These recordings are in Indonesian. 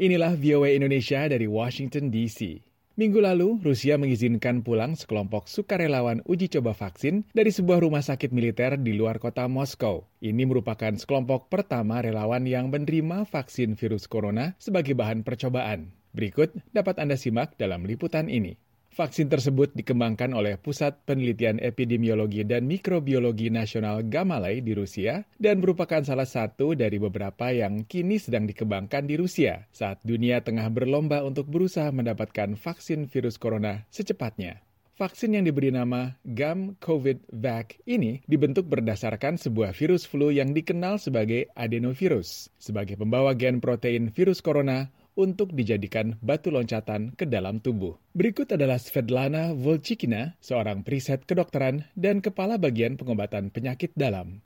Inilah VOA Indonesia dari Washington DC. Minggu lalu, Rusia mengizinkan pulang sekelompok sukarelawan uji coba vaksin dari sebuah rumah sakit militer di luar kota Moskow. Ini merupakan sekelompok pertama relawan yang menerima vaksin virus corona sebagai bahan percobaan. Berikut dapat Anda simak dalam liputan ini. Vaksin tersebut dikembangkan oleh Pusat Penelitian Epidemiologi dan Mikrobiologi Nasional Gamalai di Rusia dan merupakan salah satu dari beberapa yang kini sedang dikembangkan di Rusia saat dunia tengah berlomba untuk berusaha mendapatkan vaksin virus corona secepatnya. Vaksin yang diberi nama GAM COVID Vac ini dibentuk berdasarkan sebuah virus flu yang dikenal sebagai adenovirus, sebagai pembawa gen protein virus corona untuk dijadikan batu loncatan ke dalam tubuh. Berikut adalah Svetlana Volchikina, seorang periset kedokteran dan kepala bagian pengobatan penyakit dalam.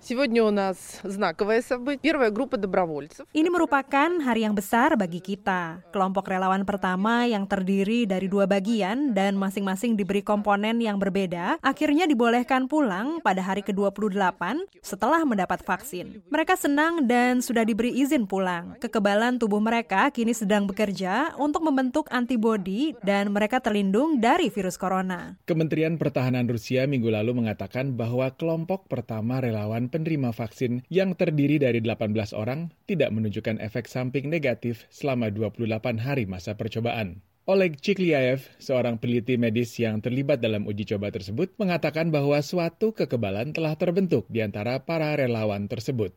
Ini merupakan hari yang besar bagi kita. Kelompok relawan pertama yang terdiri dari dua bagian dan masing-masing diberi komponen yang berbeda, akhirnya dibolehkan pulang pada hari ke-28 setelah mendapat vaksin. Mereka senang dan sudah diberi izin pulang. Kekebalan tubuh mereka kini sedang bekerja untuk membentuk antibodi dan mereka terlindung dari virus corona. Kementerian Pertahanan Rusia minggu lalu mengatakan bahwa kelompok pertama relawan penerima vaksin yang terdiri dari 18 orang tidak menunjukkan efek samping negatif selama 28 hari masa percobaan. Oleg Chikliaev, seorang peneliti medis yang terlibat dalam uji coba tersebut, mengatakan bahwa suatu kekebalan telah terbentuk di antara para relawan tersebut.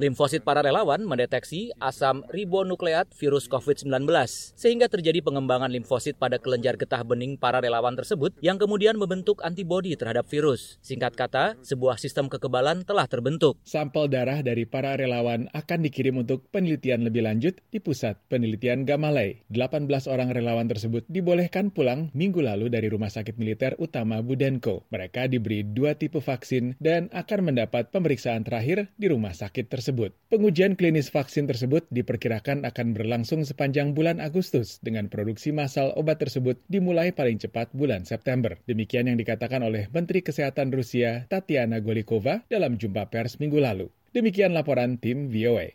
Limfosit para relawan mendeteksi asam ribonukleat virus COVID-19, sehingga terjadi pengembangan limfosit pada kelenjar getah bening para relawan tersebut yang kemudian membentuk antibodi terhadap virus. Singkat kata, sebuah sistem kekebalan telah terbentuk. Sampel darah dari para relawan akan dikirim untuk penelitian lebih lanjut lanjut di Pusat Penelitian Gamalai. 18 orang relawan tersebut dibolehkan pulang minggu lalu dari Rumah Sakit Militer Utama Budenko. Mereka diberi dua tipe vaksin dan akan mendapat pemeriksaan terakhir di rumah sakit tersebut. Pengujian klinis vaksin tersebut diperkirakan akan berlangsung sepanjang bulan Agustus dengan produksi massal obat tersebut dimulai paling cepat bulan September. Demikian yang dikatakan oleh Menteri Kesehatan Rusia Tatiana Golikova dalam jumpa pers minggu lalu. Demikian laporan tim VOA.